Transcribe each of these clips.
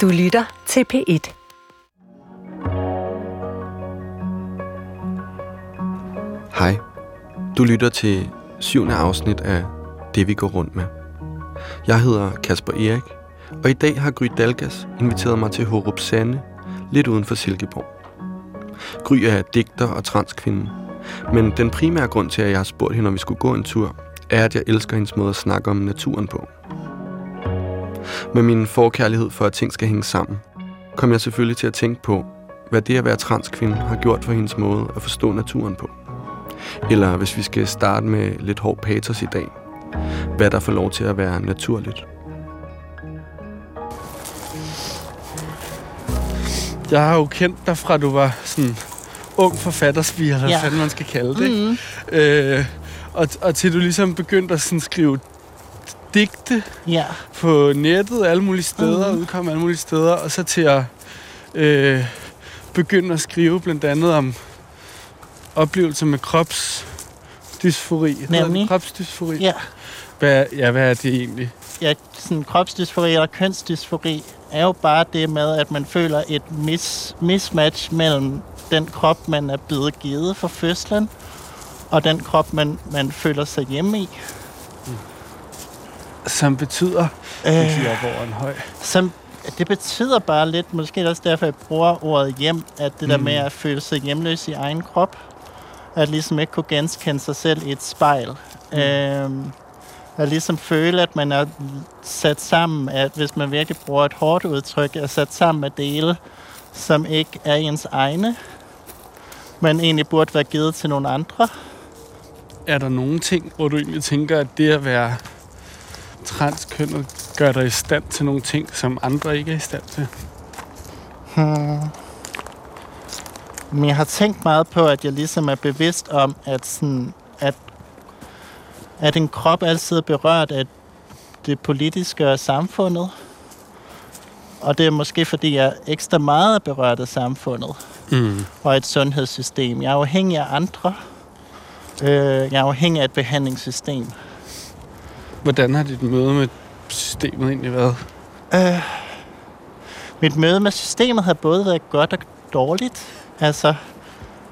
Du lytter til P1. Hej. Du lytter til syvende afsnit af Det, vi går rundt med. Jeg hedder Kasper Erik, og i dag har Gry Dalgas inviteret mig til Horup Sande, lidt uden for Silkeborg. Gry er digter og transkvinde, men den primære grund til, at jeg har spurgt hende, om vi skulle gå en tur, er, at jeg elsker hendes måde at snakke om naturen på. Med min forkærlighed for, at ting skal hænge sammen, kom jeg selvfølgelig til at tænke på, hvad det at være transkvinde har gjort for hendes måde at forstå naturen på. Eller hvis vi skal starte med lidt hård patos i dag, hvad der får lov til at være naturligt. Jeg har jo kendt dig fra, du var sådan ung forfatterspige, eller hvad Ja. fanden man skal kalde det. ikke? Mm. Øh, og, og til du ligesom begyndte at sådan skrive digte Ja. på nettet alle mulige steder, mm. udkom alle mulige steder, og så til at øh, begynde at skrive blandt andet om oplevelser med kropsdysfori. Nemlig. Kropsdysfori. Ja. Hvad, ja, hvad er det egentlig? ja, sådan kropsdysfori eller kønsdysfori er jo bare det med, at man føler et mis- mismatch mellem den krop, man er blevet givet for fødslen, og den krop, man, man føler sig hjemme i. Som betyder, Øh, øh. op over en høj. som, det betyder bare lidt, måske også derfor, jeg bruger ordet hjem, at det der Mm. med at føle sig hjemløs i egen krop, at ligesom ikke kunne genkende sig selv i et spejl. Mm. Øhm, at ligesom føle, at man er sat sammen, at hvis man virkelig bruger et hårdt udtryk, er sat sammen med dele, som ikke er ens egne, men egentlig burde være givet til nogle andre. Er der nogle ting, hvor du egentlig tænker, at det at være transkønnet gør dig i stand til nogle ting, som andre ikke er i stand til? Hmm. Men jeg har tænkt meget på, at jeg ligesom er bevidst om, at, sådan, at, at en krop altid er berørt af det politiske og samfundet. Og det er måske, fordi jeg er ekstra meget er berørt af samfundet Mm. og et sundhedssystem. Jeg er afhængig af andre. Øh, jeg er afhængig af et behandlingssystem. Hvordan har dit møde med systemet egentlig været? Øh, mit møde med systemet har både været godt og dårligt. Altså,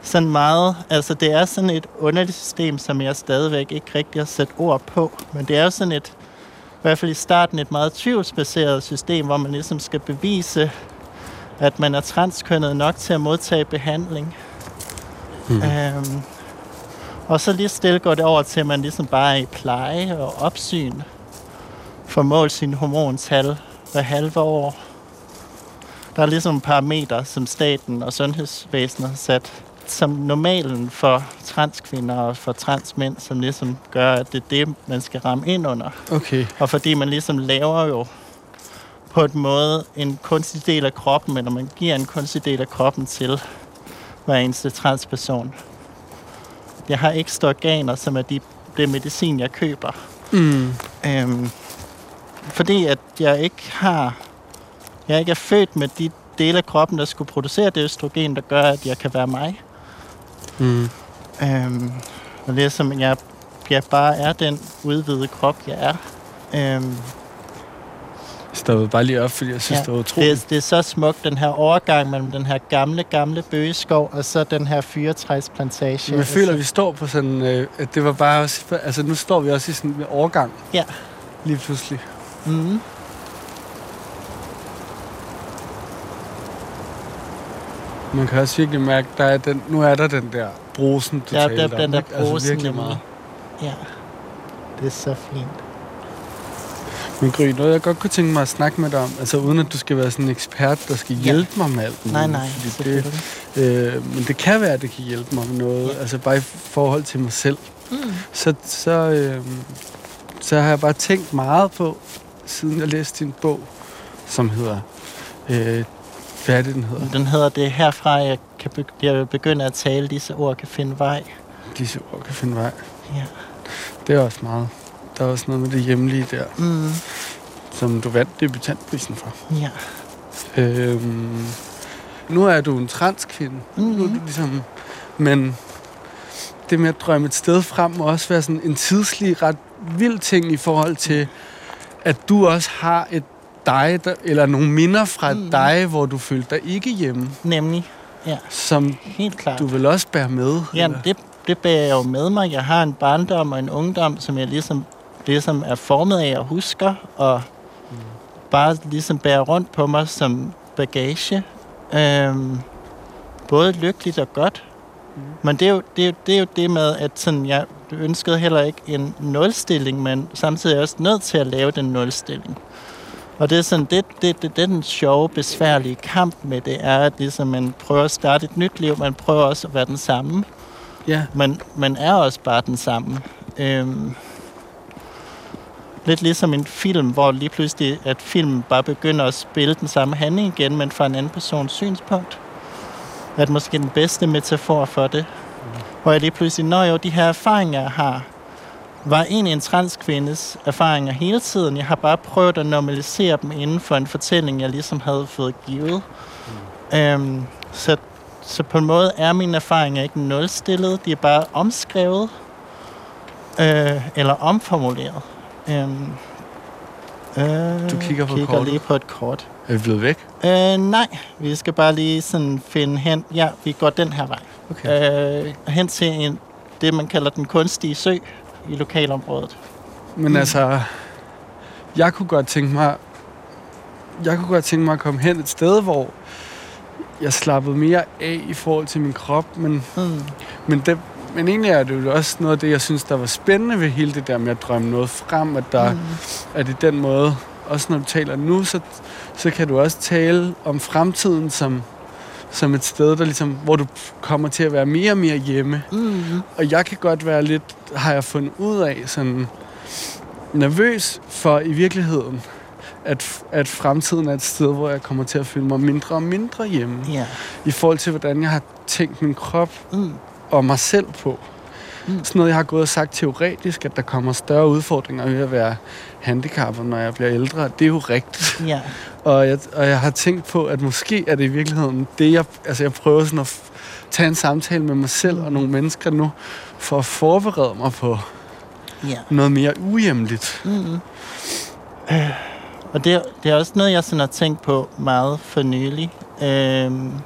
sådan meget, altså det er sådan et underligt system, som jeg stadigvæk ikke rigtig har sat ord på. Men det er jo sådan et, i hvert fald i starten, et meget tvivlsbaseret system, hvor man ligesom skal bevise, at man er transkønnet nok til at modtage behandling. Mm. Øhm, og så lige stille går det over til, at man ligesom bare er i pleje og opsyn. Får målt sine hormontal hver halve år. Der er ligesom parametre, som staten og sundhedsvæsenet har sat som normalen for transkvinder og for transmænd, som ligesom gør, at det er det, man skal ramme ind under. Okay. Og fordi man ligesom laver jo på en måde en kunstig del af kroppen, eller man giver en kunstig del af kroppen til hver eneste transperson. Jeg har ekstra organer, som er de, det medicin, jeg køber. Mm. Øhm, fordi at jeg ikke har... Jeg ikke er født med de dele af kroppen, der skulle producere det østrogen, der gør, at jeg kan være mig. Mm. Øhm, og det er som, jeg, jeg bare er den udvidede krop, jeg er. Øhm, stoppede bare lige op, fordi jeg synes, ja. Ja, det var utroligt. det, er, det er så smukt, den her overgang mellem den her gamle, gamle bøgeskov, og så den her fyretræsplantage. Jeg føler, at vi står på sådan... Øh, at det var bare også... Altså, nu står vi også i sådan en overgang. Ja. Lige pludselig. Mm, Man kan også virkelig mærke, der er den, nu er der den der brosen, du ja, talte der, om. den der ikke? Altså, brosen virkelig meget. Ja, det er så fint. Men Gry, noget jeg godt kunne tænke mig at snakke med dig om, altså uden at du skal være sådan en ekspert, der skal Ja. hjælpe mig med alt Nej, muligt, nej, fordi det, øh, Men det kan være, at det kan hjælpe mig med noget, Ja. altså bare i forhold til mig selv. Mm. Så, så, øh, så har jeg bare tænkt meget på, siden jeg læste din bog, som hedder... Øh, hvad er det, den hedder? Den hedder det herfra, jeg, kan be- begynde at tale, disse ord kan finde vej. Disse ord kan finde vej. Ja. Det er også meget. Der er også noget med det hjemlige der, Mm. Som du vandt debutantprisen for. Ja. Øhm, nu er du en transkvinde. Mm. Nu er du Mm. ligesom, men det med at drømme et sted frem må også være sådan en tidslig ret vild ting i forhold til, at du også har et dig, der, eller nogle minder fra mm. dig, hvor du følte dig ikke hjemme, Nemlig, ja, som helt klart. du vil også bære med? Ja, eller? det, det bærer jeg jo med mig. Jeg har en barndom og en ungdom, som jeg ligesom, ligesom er formet af og husker, og. Bare ligesom bærer rundt på mig som bagage. Øhm, både lykkeligt og godt. Mm. Men det er, jo, det, er jo, det er jo det med, at sådan, jeg ønskede heller ikke en nulstilling, men samtidig er jeg også nødt til at lave den nulstilling. Og det er sådan, det, det, det, det er den sjove, besværlige kamp med det, er, at ligesom man prøver at starte et nyt liv, man prøver også at være den samme. Ja. Man, man er også bare den samme. Øhm, lidt ligesom en film, hvor lige pludselig, at filmen bare begynder at spille den samme handling igen, men fra en anden persons synspunkt. Det måske den bedste metafor for det. Mm. Hvor jeg lige pludselig, når jo de her erfaringer, jeg har, var egentlig en transkvindes erfaringer hele tiden. Jeg har bare prøvet at normalisere dem inden for en fortælling, jeg ligesom havde fået givet. Mm. Øhm, så, så på en måde er mine erfaringer ikke nulstillet. De er bare omskrevet øh, eller omformuleret. Øhm, øh, Du kigger på kigger kortet. lige på et kort. Er vi blevet væk? Øh, nej, vi skal bare lige sådan finde hen. Ja, vi går den her vej. Okay. Øh, hen til en, det, man kalder den kunstige sø i lokalområdet. Men altså, jeg kunne godt tænke mig, jeg kunne godt tænke mig at komme hen et sted, hvor jeg slappede mere af i forhold til min krop, men, Mm. men, det, men egentlig er det jo også noget af det, jeg synes, der var spændende ved hele det der med at drømme noget frem, at der Mm. at i den måde, også når du taler nu, så, så kan du også tale om fremtiden som, som et sted, der ligesom, hvor du kommer til at være mere og mere hjemme. Mm. Og jeg kan godt være lidt, har jeg fundet ud af, sådan nervøs for i virkeligheden, at, at fremtiden er et sted, hvor jeg kommer til at føle mig mindre og mindre hjemme. Ja. I forhold til, hvordan jeg har tænkt min krop Mm. Og mig selv på. Mm. Sådan noget, jeg har gået og sagt teoretisk, at der kommer større udfordringer ved at være handicappet, når jeg bliver ældre. Det er jo rigtigt. Ja. Og jeg, og jeg har tænkt på, at måske er det i virkeligheden det, jeg... Altså, jeg prøver sådan at tage en samtale med mig selv og nogle mennesker nu, for at forberede mig på Ja. noget mere ujævnligt. Mm. Øh, og det, er- det er også noget, jeg sådan har tænkt på meget for nylig. Men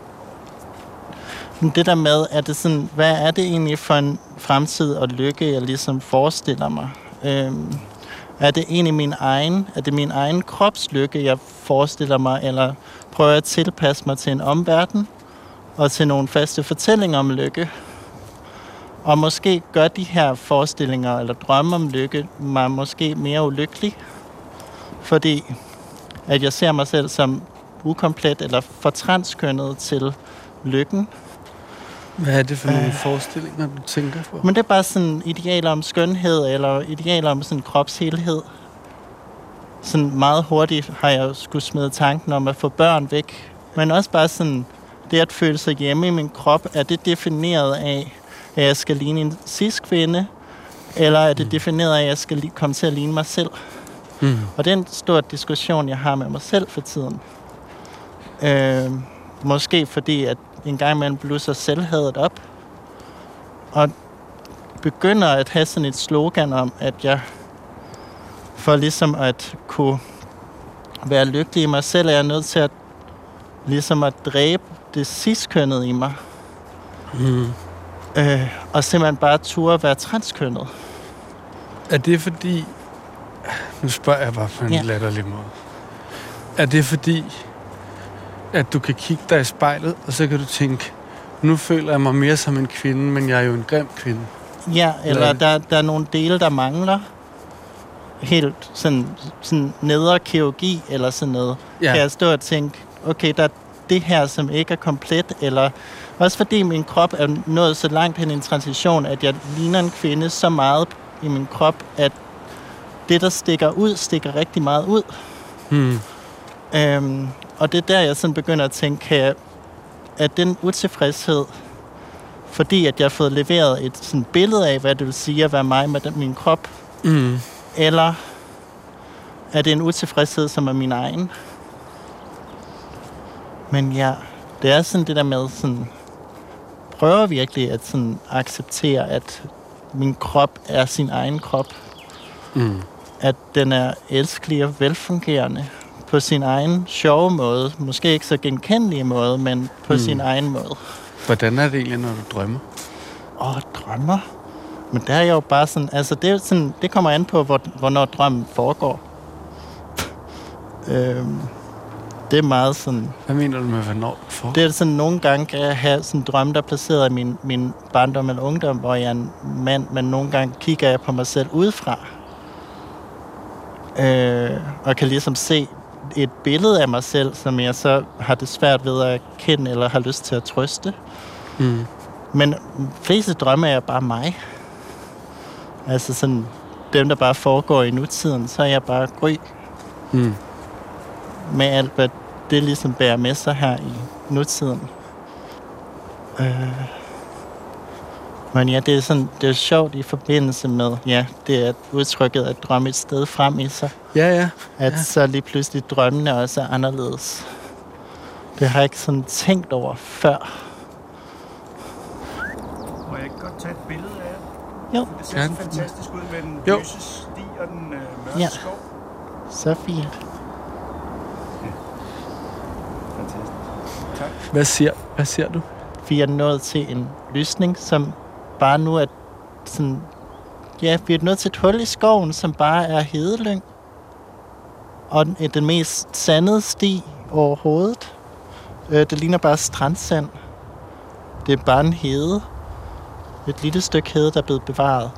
det der med, er det sådan, hvad er det egentlig for en fremtid og lykke, jeg ligesom forestiller mig? Øhm, er det egentlig min egen, er det min egen kropslykke, jeg forestiller mig, eller prøver jeg at tilpasse mig til en omverden og til nogle faste fortællinger om lykke? Og måske gør de her forestillinger eller drømme om lykke mig måske mere ulykkelig, fordi at jeg ser mig selv som ukomplet eller for transkønnet til lykken. Hvad er det for nogle Øh. forestillinger, du tænker på? Men det er bare sådan idealer om skønhed eller idealer om sådan kropshelhed. Sådan meget hurtigt har jeg skulle smide tanken om at få børn væk. Men også bare sådan, det at føle sig hjemme i min krop, er det defineret af, at jeg skal ligne en cis-kvinde? Eller er det defineret af, at jeg skal komme til at ligne mig selv? Mm. Og det er en stor diskussion, jeg har med mig selv for tiden. Øh, måske fordi, at en gang imellem blusser selvhadet op. Og begynder at have sådan et slogan om, at jeg for ligesom at kunne være lykkelig i mig selv, er jeg nødt til at ligesom at dræbe det ciskønnede i mig. Mm. Øh, og simpelthen bare turde være transkønnet. Er det fordi... Nu spørger jeg bare på en ja. latterlig måde. Er det fordi, at du kan kigge dig i spejlet, og så kan du tænke, nu føler jeg mig mere som en kvinde, men jeg er jo en grim kvinde. Ja, eller der, der er nogle dele, der mangler. Helt sådan, sådan nedre kirurgi eller sådan noget. Ja. Kan jeg stå og tænke, okay, der er det her, som ikke er komplet, eller også fordi min krop er nået så langt hen i en transition, at jeg ligner en kvinde så meget i min krop, at det, der stikker ud, stikker rigtig meget ud. Hmm. Øhm, og det er der, jeg sådan begynder at tænke, jeg, at den utilfredshed, fordi at jeg har fået leveret et sådan billede af, hvad det vil sige at være mig med den, min krop, Mm. eller er det en utilfredshed, som er min egen? Men ja, det er sådan det der med sådan, prøver virkelig at sådan acceptere, at min krop er sin egen krop, Mm. at den er elskelig og velfungerende. På sin egen sjove måde. Måske ikke så genkendelige måde, men på Mm. sin egen måde. Hvordan er det egentlig, når du drømmer? Åh, drømmer. Men der er jeg jo bare sådan, altså det, er sådan, det kommer an på, hvor, hvornår drømmen foregår. øhm, det er meget sådan, Hvad mener du med, hvornår får? det er sådan, nogle gange kan jeg have sådan drømme, der er placeret i min, min barndom eller ungdom, hvor jeg er en mand, men nogle gange kigger jeg på mig selv udefra. Øh, og kan ligesom se et billede af mig selv, som jeg så har det svært ved at kende eller har lyst til at trøste. Mm. Men fleste drømme er bare mig. Altså sådan, dem der bare foregår i nutiden, så er jeg bare gry Mm. med alt, hvad det ligesom bærer med sig her i nutiden. Øh. Men ja, det er, sådan, det er sjovt i forbindelse med, ja, det er udtrykket at drømme et sted frem i sig. Ja, ja. At Ja. ja. så lige pludselig drømmene også er anderledes. Det har jeg ikke sådan tænkt over før. Må jeg ikke godt tage et billede af det? Jo. Det ser så Gerne. fantastisk ud med den Jo. lyse sti og den øh, mørke Ja. skov. Så fint. Fantastisk. Tak. Hvad siger, hvad siger du? vi er nået til en lysning, som bare nu at sådan... Ja, vi er nået til et hul i skoven, som bare er hedelyng. Og den, øh, den mest sandede sti overhovedet. Øh, det ligner bare strandsand. Det er bare en hede. Et lille stykke hede, der er blevet bevaret.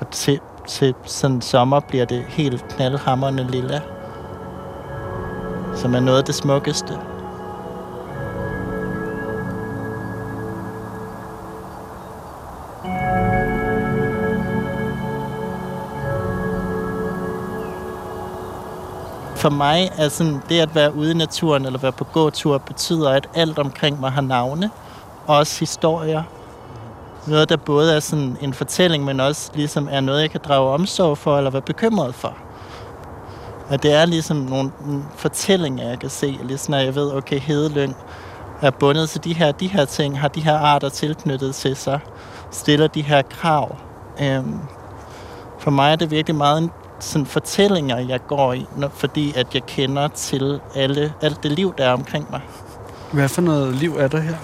Og til, til sådan sommer bliver det helt knaldhammerende lilla. Som er noget af det smukkeste. For mig er sådan, det at være ude i naturen eller være på gåtur, betyder, at alt omkring mig har navne. Og også historier. Noget, der både er sådan en fortælling, men også ligesom er noget, jeg kan drage omsorg for eller være bekymret for. At det er ligesom nogle nogle fortællinger, jeg kan se, ligesom når jeg ved, okay, Hedelyng er bundet til de her, de her ting, har de her arter tilknyttet til sig, stiller de her krav. Øhm, for mig er det virkelig meget en sådan fortællinger, jeg går i, fordi at jeg kender til alle, alt det liv, der er omkring mig. Hvad for noget liv er der her?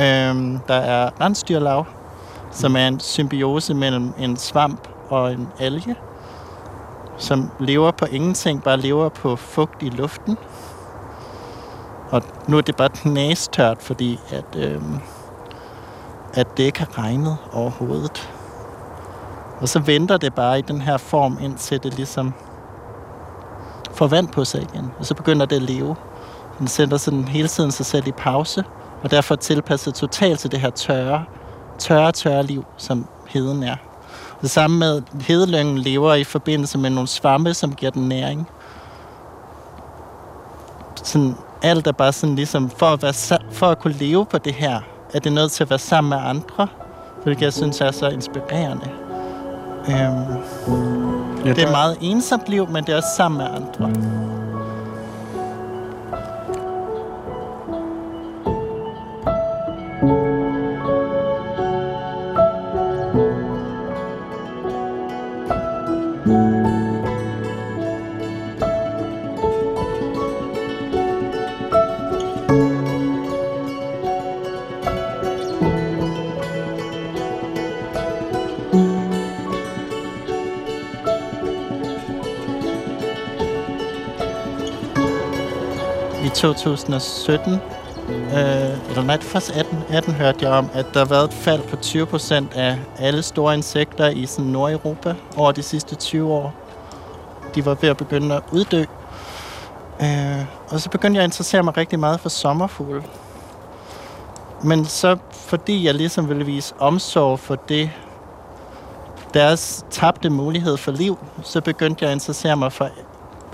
Øhm, der er rensdyrlav, som er en symbiose mellem en svamp og en alge, som lever på ingenting, bare lever på fugt i luften. Og nu er det bare knæstørt, fordi at, øhm, at det ikke har regnet overhovedet. Og så venter det bare i den her form, indtil det ligesom får vand på sig igen. Og så begynder det at leve. Den sender sådan hele tiden sig selv i pause, og derfor tilpasset totalt til det her tørre, tørre, tørre liv, som heden er. Det samme med hedelyngen lever i forbindelse med nogle svampe, som giver den næring. Sådan, alt er bare sådan ligesom, for at, være, for at kunne leve på det her, er det nødt til at være sammen med andre, hvilket jeg synes er så inspirerende. Øhm, Ja, det er der- et meget ensomt liv, men det er også sammen med andre. 2017, øh, eller nej, først er 18, 18 hørte jeg om, at der har været et fald på 20 procent af alle store insekter i sådan Nordeuropa over de sidste 20 år. De var ved at begynde at uddø. Øh, og så begyndte jeg at interessere mig rigtig meget for sommerfugle. Men så fordi jeg ligesom ville vise omsorg for det, deres tabte mulighed for liv, så begyndte jeg at interessere mig for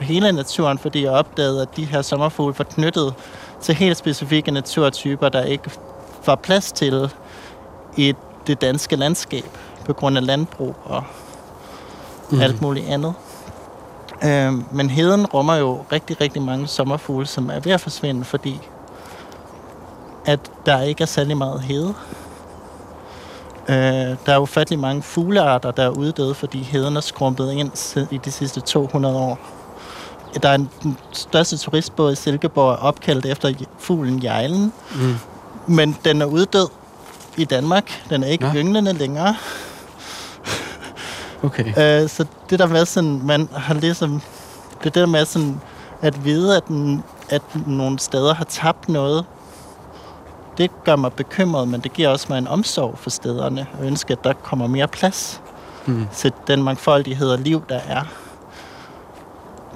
hele naturen, fordi jeg opdagede, at de her sommerfugle var knyttet til helt specifikke naturtyper, der ikke var plads til i det danske landskab, på grund af landbrug og mm. alt muligt andet. Øhm, men heden rummer jo rigtig, rigtig mange sommerfugle, som er ved at forsvinde, fordi at der ikke er særlig meget hede. Øh, der er ufattelig mange fuglearter, der er uddøde, fordi heden er skrumpet ind i de sidste 200 år. Der er en, den største turistbåd i Silkeborg opkaldt efter fuglen Jejlen. Mm. Men den er uddød i Danmark. Den er ikke Nå. ynglende længere. Okay. Øh, så det der med sådan, man har ligesom, det der med sådan, at vide, at, den, at nogle steder har tabt noget, det gør mig bekymret, men det giver også mig en omsorg for stederne, og ønsker, at der kommer mere plads Mm. til den mangfoldighed af liv, der er.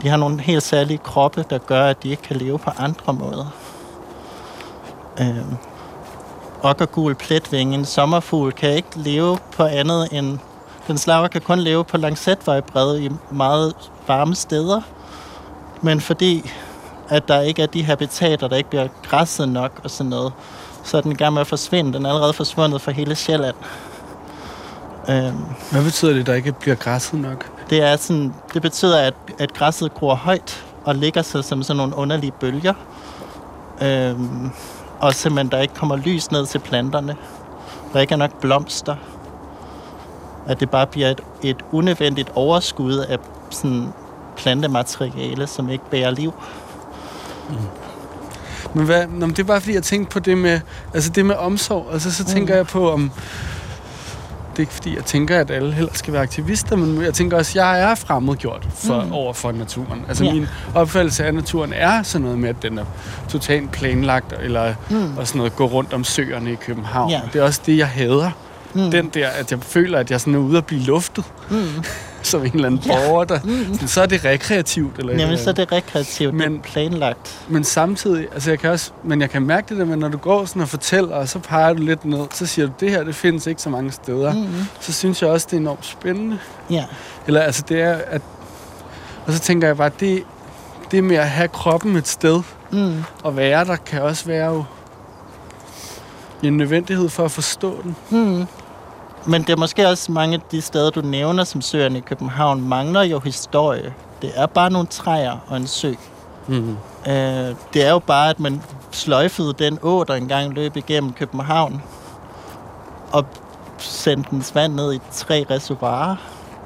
De har nogle helt særlige kroppe, der gør, at de ikke kan leve på andre måder. Øhm, okkergul pletvinge, en sommerfugl, kan ikke leve på andet end... Den slaver kan kun leve på langsætvejbred i meget varme steder. Men fordi at der ikke er de habitater, der ikke bliver græsset nok og sådan noget, så er den i gang med at forsvinde. Den er allerede forsvundet fra hele Sjælland. Øhm, Hvad betyder det, at der ikke bliver græsset nok? Det, er sådan, det betyder, at, at græsset gror højt og ligger sig som sådan nogle underlige bølger. Øhm, og simpelthen, der ikke kommer lys ned til planterne. Der ikke er nok blomster. At det bare bliver et, et unødvendigt overskud af sådan plantemateriale, som ikke bærer liv. Men hvad, nå, men det er bare fordi, jeg tænkte på det med, altså det med omsorg. Altså så tænker Mm. jeg på, om... Det er ikke fordi, jeg tænker, at alle heller skal være aktivister, men jeg tænker også, at jeg er fremmedgjort for. Mm. over for naturen. Altså Ja. min opfattelse af naturen er sådan noget med, at den er totalt planlagt, eller Mm. og sådan noget, gå rundt om søerne i København. Ja. Det er også det, jeg hader. Mm. Den der, at jeg føler, at jeg sådan er ude at blive luftet, Mm. Som en eller anden Ja. borger, der... Sådan, så er det rekreativt, eller Jamen, så er det rekreativt, men, det Men- er planlagt. Men samtidig, altså jeg kan også, men jeg kan mærke det der med, når du går sådan og fortæller, og så peger du lidt ned, så siger du, det her, det findes ikke så mange steder. Mm. Mm. Så synes jeg også, det er enormt spændende. Ja. Eller altså det er, at... Og så tænker jeg bare, det, det med at have kroppen et sted Mm. og være der, kan også være jo en nødvendighed for at forstå den. Mm. Men det er måske også mange af de steder, du nævner som søerne i København, mangler jo historie. Det er bare nogle træer og en sø. Mm. Øh, det er jo bare, at man sløjfede den å, der engang løb igennem København, og sendte dens vand ned i tre reservoirer,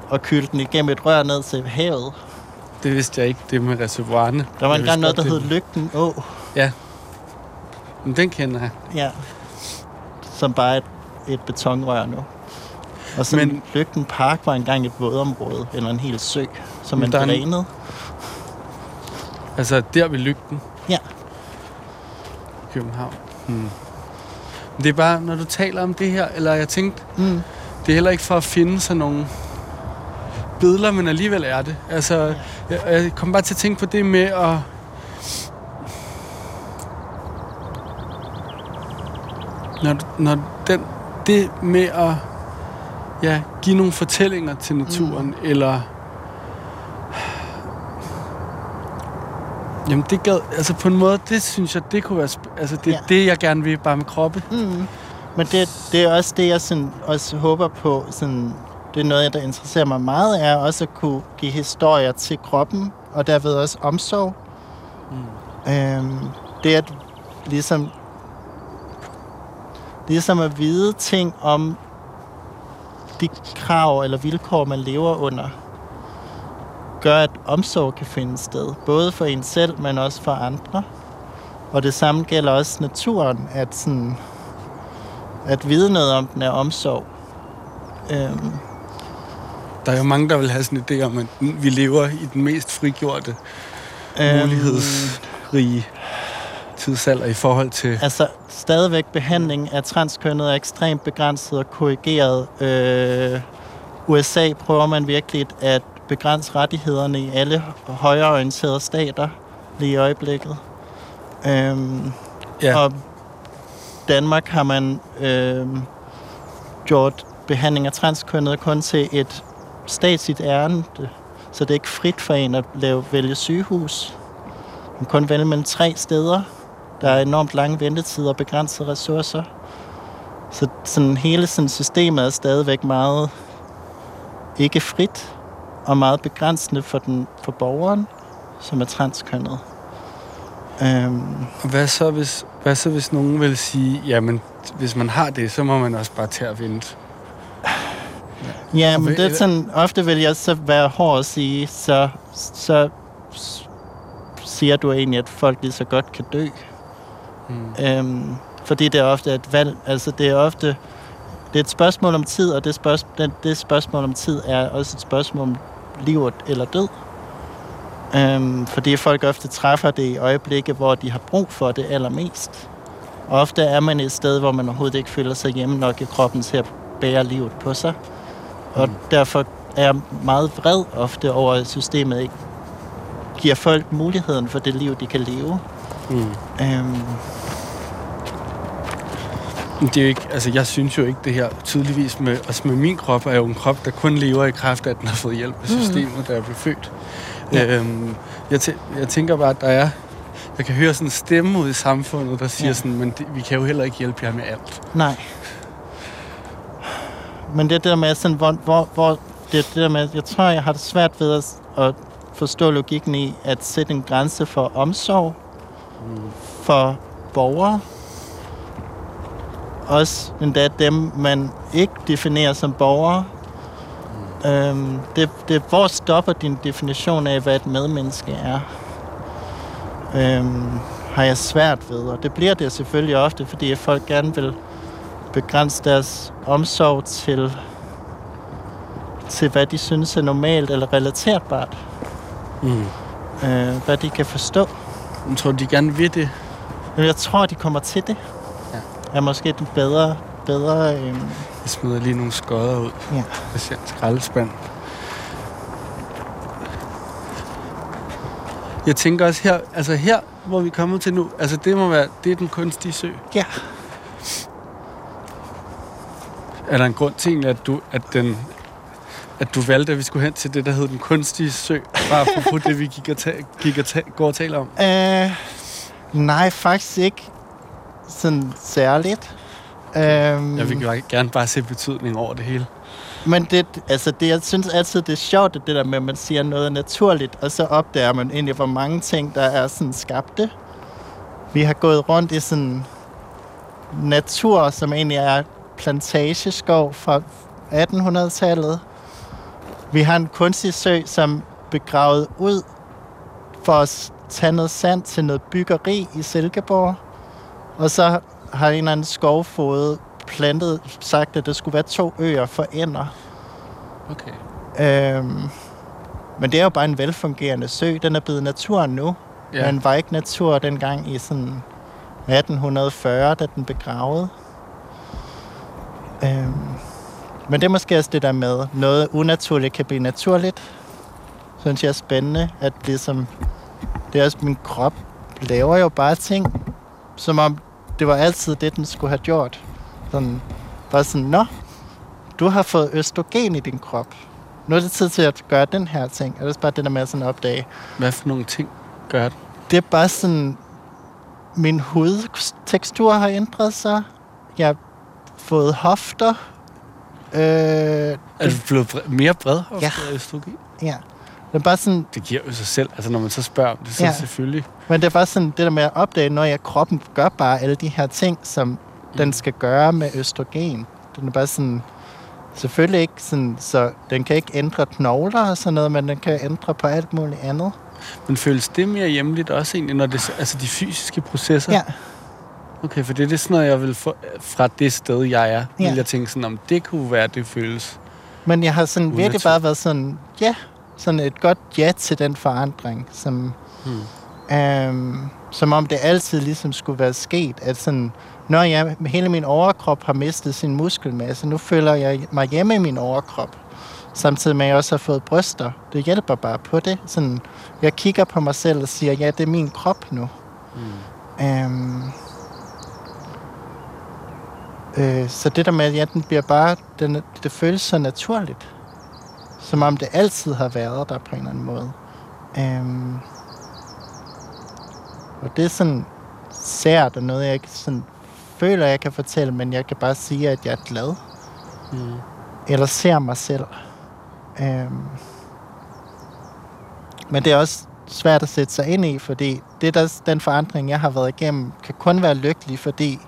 og kyldte den igennem et rør ned til havet. Det vidste jeg ikke, det med reservoirerne. Der var engang noget, der hed Lygten Å, det- Men den kender jeg. ja, som bare et, et betonrør nu. Og så Men-. Lygten Park var engang et vådområde, eller en hel sø, som man drænede. Altså der ved lygten. Ja. København. Hmm. Det er bare, når du taler om det her, eller jeg tænkte, Mm. det er heller ikke for at finde sådan nogle billeder, men alligevel er det. Altså, jeg, jeg kom bare til at tænke på det med at... Når, når den, det med at ja, give nogle fortællinger til naturen, mm. eller... Jamen det gad, altså på en måde, det synes jeg, det kunne være, altså det er Ja. det, jeg gerne vil, bare med kroppe. Mm. Men det, det er også det, jeg sådan, også håber på. Sådan, det er noget, der interesserer mig meget, er også at kunne give historier til kroppen, og derved også omsorg. Mm. Øhm, det er at ligesom, ligesom at vide ting om de krav eller vilkår, man lever under, gør, at omsorg kan finde sted. Både for en selv, men også for andre. Og det samme gælder også naturen, at sådan, at vide noget om den er omsorg. Øhm, Der er jo mange, der vil have sådan en idé om, at vi lever i den mest frigjorte, øhm, mulighedsrige tidsalder i forhold til... Altså, stadigvæk behandling af transkønnet er ekstremt begrænset og korrigeret. Øh, USA prøver man virkelig at begrænse rettighederne i alle højreorienterede stater lige i øjeblikket. Øhm, Ja, Og Danmark har man øh, gjort behandling af transkønnet kun til et statsligt ærende, så det er ikke frit for en at lave, vælge sygehus. Man kan kun vælge mellem tre steder. Der er enormt lange ventetider og begrænsede ressourcer. Så sådan, hele sådan, systemet er stadigvæk meget ikke frit og meget begrænsende for, den, for borgeren, som er transkønnet. Øhm, og hvad så, hvis, hvad så, hvis nogen vil sige, jamen, hvis man har det, så må man også bare tage og vente. Ja, Og men det er sådan, ofte vil jeg så være hård at sige, så, så siger du egentlig, at folk lige så godt kan dø. Mm. Øhm, fordi det er ofte et valg. Altså, det er ofte det er et spørgsmål om tid, og det, spørgsmål, det, spørgsmål om tid er også et spørgsmål om liv eller død. Øhm, fordi folk ofte træffer det i øjeblikke, hvor de har brug for det allermest. Og ofte er man et sted, hvor man overhovedet ikke føler sig hjemme nok i kroppen til at bære livet på sig. Og Mm. derfor er jeg meget vred ofte over, at systemet ikke giver folk muligheden for det liv, de kan leve. Mm. Øhm, Det er jo ikke, altså jeg synes jo ikke det her tydeligvis med, altså med min krop er jo en krop, der kun lever i kraft af, at den har fået hjælp af systemet, da jeg blev født. Ja. Øhm, jeg, tæ- jeg tænker bare, at der er, jeg kan høre sådan en stemme ud i samfundet, der siger Ja. sådan, men det, vi kan jo heller ikke hjælpe jer med alt. Nej. Men det er det der med, sådan, hvor, hvor, hvor det er det der med, jeg tror, jeg har det svært ved at, at forstå logikken i at sætte en grænse for omsorg for borgere. Også endda dem, man ikke definerer som borgere. Øhm, det, det, hvor stopper din definition af, hvad et medmenneske er? Øhm, har jeg svært ved, og det bliver det selvfølgelig ofte, fordi folk gerne vil begrænse deres omsorg til, til hvad de synes er normalt eller relaterbart. Mm. Øh, hvad de kan forstå. Jeg tror, de gerne vil det. Men jeg tror, de kommer til det. Er måske den bedre... bedre øh, Jeg smider lige nogle skodder ud. Ja. Jeg ser en skraldespand. Jeg tænker også her, altså her, hvor vi er kommet til nu, altså det må være, det er den kunstige sø. ja. Er der en grund til egentlig, at du, at den, at du valgte, at vi skulle hen til det, der hed den kunstige sø? Bare på det, vi gik og, ta- gik og ta- går og taler om. Øh, nej, faktisk ikke sådan særligt. Øhm, Jeg vil gerne bare se betydning over det hele. Men det, altså det, jeg synes altid, det er sjovt, det der med, at man siger noget er naturligt, og så opdager man egentlig, hvor mange ting, der er sådan skabte. Vi har gået rundt i sådan natur, som egentlig er plantageskov fra 1800-tallet. Vi har en kunstig sø, som begravet ud for at tage noget sand til noget byggeri i Silkeborg. Og så har en eller anden skovfod plantet, sagt, at der skulle være to øer for ender. Okay. Øhm, men det er jo bare en velfungerende sø. Den er blevet natur nu. Ja. Men var ikke natur dengang i sådan 1840, da den begravede. Øhm, men det er måske også det der med, noget unaturligt kan blive naturligt. Synes jeg er spændende, at ligesom, det er også min krop laver jo bare ting, som om det var altid det, den skulle have gjort. Sådan, bare sådan, nå, du har fået østrogen i din krop. Nu er det tid til at gøre den her ting. Og det er bare det der med at sådan opdage. Hvad for nogle ting gør det? Det er bare sådan, min hudtekstur har ændret sig. Jeg har fået hofter. Øh, Er du blevet mere bred Ja. af østrogen? ja. Det er bare sådan, Det giver jo sig selv. Altså når man så spørger det, så Ja. selvfølgelig. men det er bare sådan det der med at opdage, når jeg kroppen gør bare alle de her ting, som den skal gøre med østrogen. Den er bare sådan, selvfølgelig ikke sådan, så den kan ikke ændre knogler og sådan noget, men den kan ændre på alt muligt andet. Men føles det mere hjemligt også egentlig, når det altså de fysiske processer? Ja. Okay, for det er det sådan noget, jeg vil få fra det sted, jeg er. Ja. Vil jeg tænke sådan, om det kunne være, det føles. Men jeg har sådan virkelig Unatur- bare været sådan, ja, sådan et godt ja til den forandring, som, Hmm. øhm, som om det altid ligesom skulle være sket, at sådan, når jeg, hele min overkrop har mistet sin muskelmasse, nu føler jeg mig hjemme i min overkrop, samtidig med at jeg også har fået bryster. Det hjælper bare på det. Sådan, jeg kigger på mig selv og siger, ja, det er min krop nu. Mm. Øhm, øh, så det der med, at ja, den bliver bare, den, det føles så naturligt. Som om det altid har været der på en eller anden måde. Øhm, og det er sådan sært og noget, jeg ikke sådan føler, jeg kan fortælle, men jeg kan bare sige, at jeg er glad. Mm. Eller ser mig selv. Øhm, men det er også svært at sætte sig ind i, fordi det der, den forandring, jeg har været igennem, kan kun være lykkelig, fordi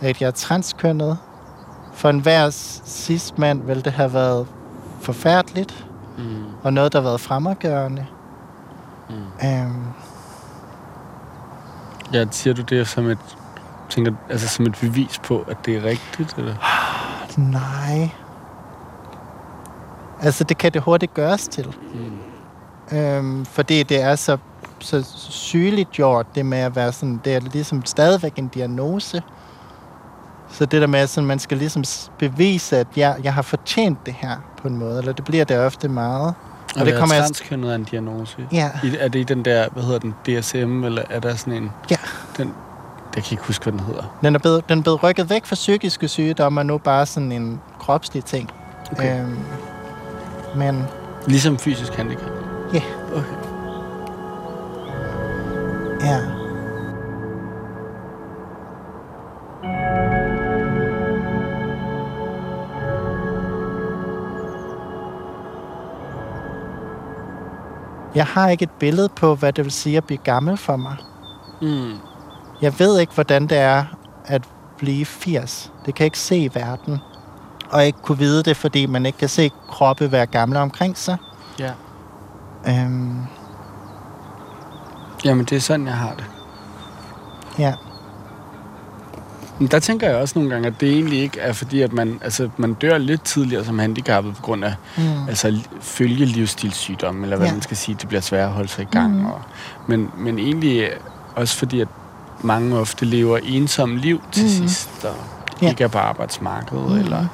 at jeg er transkønnet. For enhver sidst mand vil det have været forfærdeligt, Mm. og noget, der har været fremadgørende. Mm. Øhm, Ja, siger du det som et, tænker, altså som et bevis på, at det er rigtigt? Eller? Nej. Altså, det kan det hurtigt gøres til. Mm. Øhm, fordi det er så, så sygeligt gjort, det med at være sådan, det er ligesom stadigvæk en diagnose. Så det der med, at sådan, man skal ligesom bevise, at jeg, jeg har fortjent det her på en måde, eller det bliver det ofte meget. Og det kommer transkønnet af en diagnose. Ja, I, er det i den der, hvad hedder den, DSM, eller er der sådan en... Ja. Den, jeg kan ikke huske, hvad den hedder. den er, blevet, den er blevet rykket væk fra psykiske sygdomme, og nu bare sådan en kropslig ting. Okay. Øhm, men Ligesom fysisk handicap. Ja. Okay. ja, Jeg har ikke et billede på, hvad det vil sige at blive gammel for mig. Mm. Jeg ved ikke, hvordan det er at blive 80. Det kan ikke se i verden. Og ikke kunne vide det, fordi man ikke kan se kroppe være gamle omkring sig. Ja. Øhm, Jamen, det er sådan, jeg har det. ja. Men der tænker jeg også nogle gange, at det egentlig ikke er fordi, at man, altså, man dør lidt tidligere som handicappet på grund af Mm. altså, li- følge livsstilssygdomme, eller hvad Ja. man skal sige, det bliver sværere at holde sig i gang. Mhm. Og, men, men egentlig også fordi, at mange ofte lever ensomme liv til Mhm. sidst, og Ja. ikke er på arbejdsmarkedet, Mhm. eller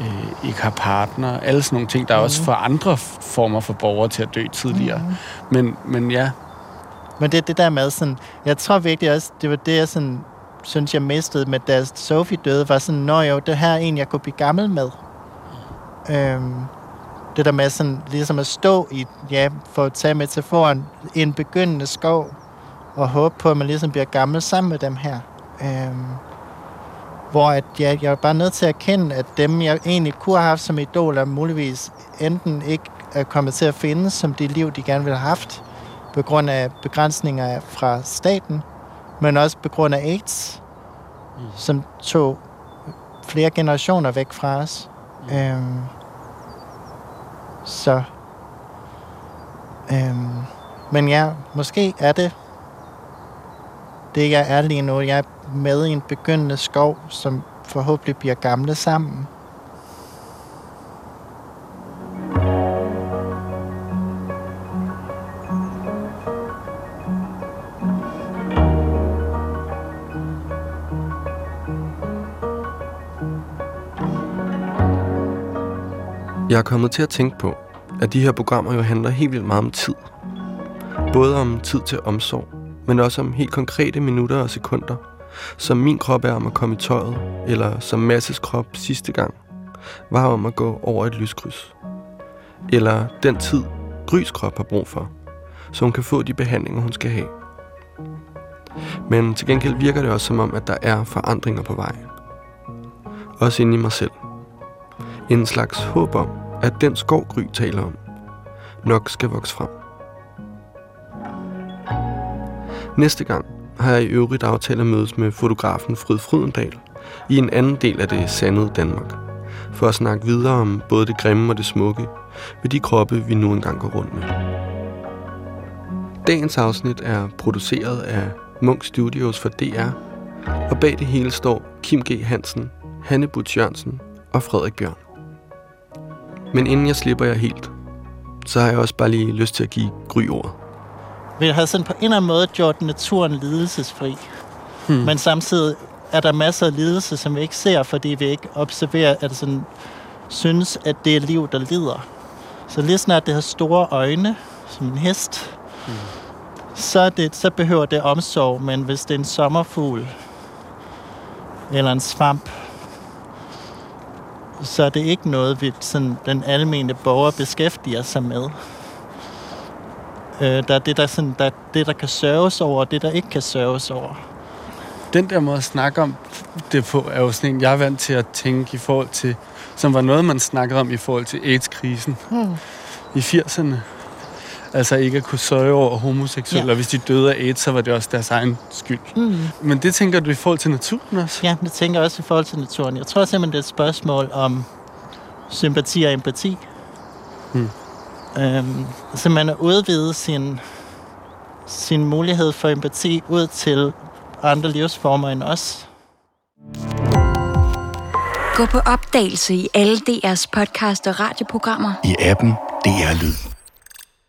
øh, ikke har partner. Alle sådan nogle ting, der er også for andre former for borgere til at dø tidligere. Mm. Men, men ja, Men det er det der med sådan, jeg tror virkelig også, det var det, jeg sådan, synes, jeg mistede med, da Sophie døde, var sådan, nå jo, det her er en, jeg kunne blive gammel med. Øhm, det der med sådan, ligesom at stå i, ja, for at tage metaforen, i en begyndende skov, og håbe på, at man ligesom bliver gammel sammen med dem her. Øhm, hvor at, ja, jeg er bare nødt til at erkende, at dem, jeg egentlig kunne have haft som idoler, muligvis enten ikke er kommet til at finde som det liv, de gerne ville have haft, på grund af begrænsninger fra staten, men også på grund af AIDS, Mm. som tog flere generationer væk fra os. Mm. Øhm, så... Øhm, men ja, måske er det det, jeg er lige nu. Jeg er med i en begyndende skov, som forhåbentlig bliver gamle sammen. Jeg er kommet til at tænke på, at de her programmer jo handler helt vildt meget om tid. Både om tid til omsorg, men også om helt konkrete minutter og sekunder, som min krop er om at komme i tøjet, eller som Masses krop sidste gang var om at gå over et lyskryds. Eller den tid, Grys krop har brug for, så hun kan få de behandlinger, hun skal have. Men til gengæld virker det også som om, at der er forandringer på vej. Også inde i mig selv. En slags håb om, at den skov Gry taler om, nok skal vokse frem. Næste gang har jeg i øvrigt aftalt at mødes med fotografen Fryd Frydendal i en anden del af det sandede Danmark, for at snakke videre om både det grimme og det smukke ved de kroppe, vi nu engang går rundt med. Dagens afsnit er produceret af Munk Studios for DR, og bag det hele står Kim G. Hansen, Hanne Butch Jørgensen og Frederik Bjørn. Men inden jeg slipper jer helt, så har jeg også bare lige lyst til at give Gry ordet. Vi har sådan på en eller anden måde gjort naturen lidelsesfri. Hmm. Men samtidig er der masser af lidelse, som vi ikke ser, fordi vi ikke observerer, at sådan, synes, at det er liv, der lider. Så lige snart det har store øjne, som en hest, Mm. så, det, så behøver det omsorg. Men hvis det er en sommerfugl, eller en svamp, så er det ikke noget, vi, sådan, den almene borger beskæftiger sig med. Øh, der er det, der, sådan, der, det, der kan sørges over, og det, der ikke kan sørges over. den der måde at snakke om det på, er jo sådan en, jeg er vant til at tænke i forhold til, som var noget, man snakkede om i forhold til AIDS-krisen Hmm. i 80'erne. Altså ikke at kunne sørge over homoseksuelle, Ja. og hvis de døde af AIDS, så var det også deres egen skyld. Mm. Men det tænker du i forhold til naturen også? Ja, det tænker jeg også i forhold til naturen. Jeg tror simpelthen, det er et spørgsmål om sympati og empati. Hmm. Øhm, så man at udvide sin, sin mulighed for empati ud til andre livsformer end os. Gå på opdagelse i alle DR's podcast og radioprogrammer. I appen DR Lyd.